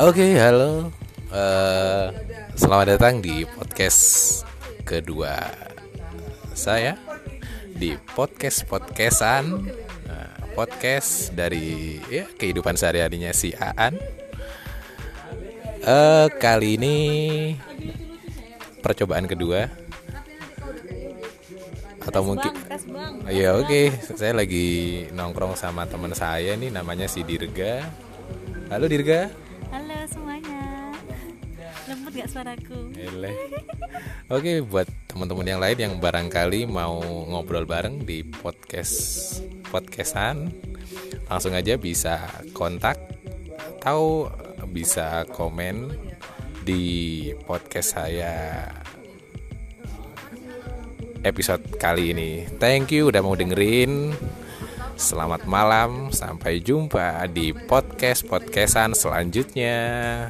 Oke, halo. Eh, selamat datang di podcast kedua saya di podcast podcastan Nah, podcast dari ya kehidupan sehari-harinya si Aan. Eh, kali ini percobaan kedua. Atau mungkin ya oke. Saya lagi nongkrong sama teman saya nih namanya si Dirga. Halo Dirga halo semuanya lembut gak suaraku Eleh. Oke, buat teman-teman yang lain yang barangkali mau ngobrol bareng di podcast podcastan, langsung aja bisa kontak atau bisa komen di podcast saya episode kali ini. Thank you udah mau dengerin. Selamat malam, sampai jumpa di podcast podcastan selanjutnya.